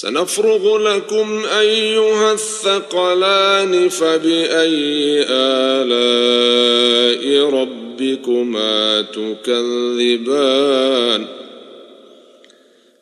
سنفرغ لكم أيها الثقلان فبأي آلاء ربكما تكذبان؟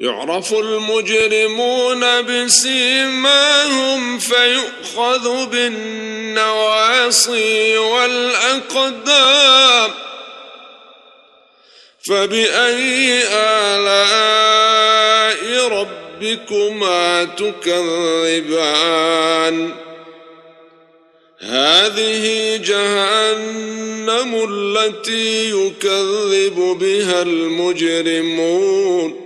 يعرف المجرمون بسيماهم فيؤخذ بالنواصي والأقدام فبأي آلاء ربكما تكذبان؟ هذه جهنم التي يكذب بها المجرمون.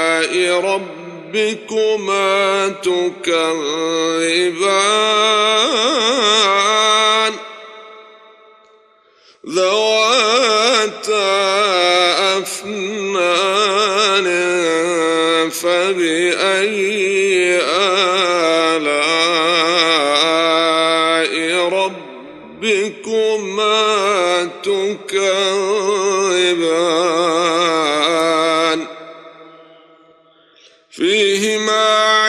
ربكما تكذبان. ذواتا أفنان فبأي آلاء ربكما تكذبان؟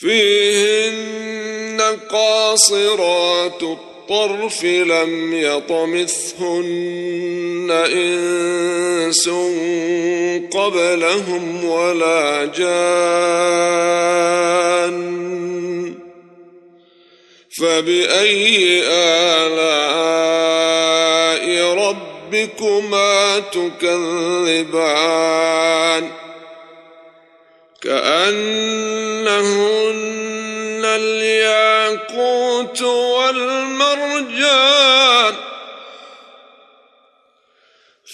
فيهن قاصرات الطرف لم يطمثهن إنس قبلهم ولا جان فبأي آلاء ربكما تكذبان؟ كأنهن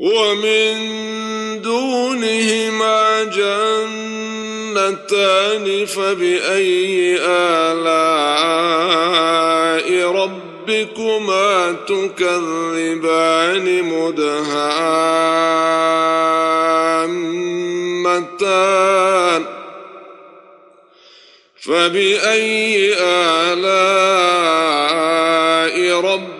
ومن دونهما جنتان فبأي آلاء ربكما تكذبان مدهامتان فبأي آلاء ربكما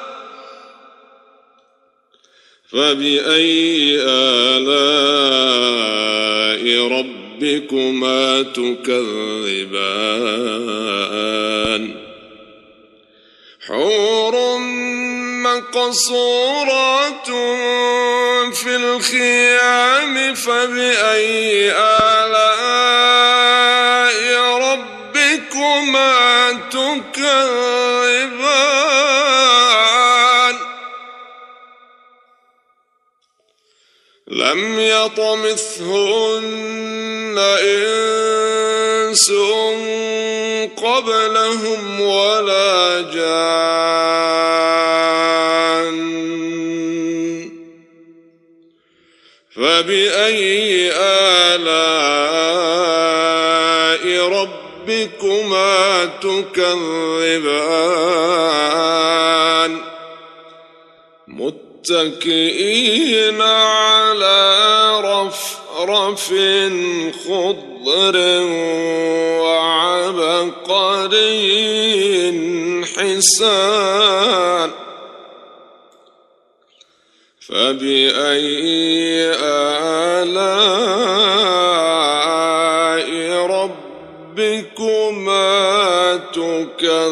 فبأي آلاء ربكما تكذبان؟ حور مقصورات في الخيام فبأي آلاء ربكما تكذبان؟ يطمثهن إنس قبلهم ولا جان. فبأي آلاء ربكما تكذبان؟ متكئين على رفرف خضر وعبقري حسان. فبأي آلاء ربكما تكذبان؟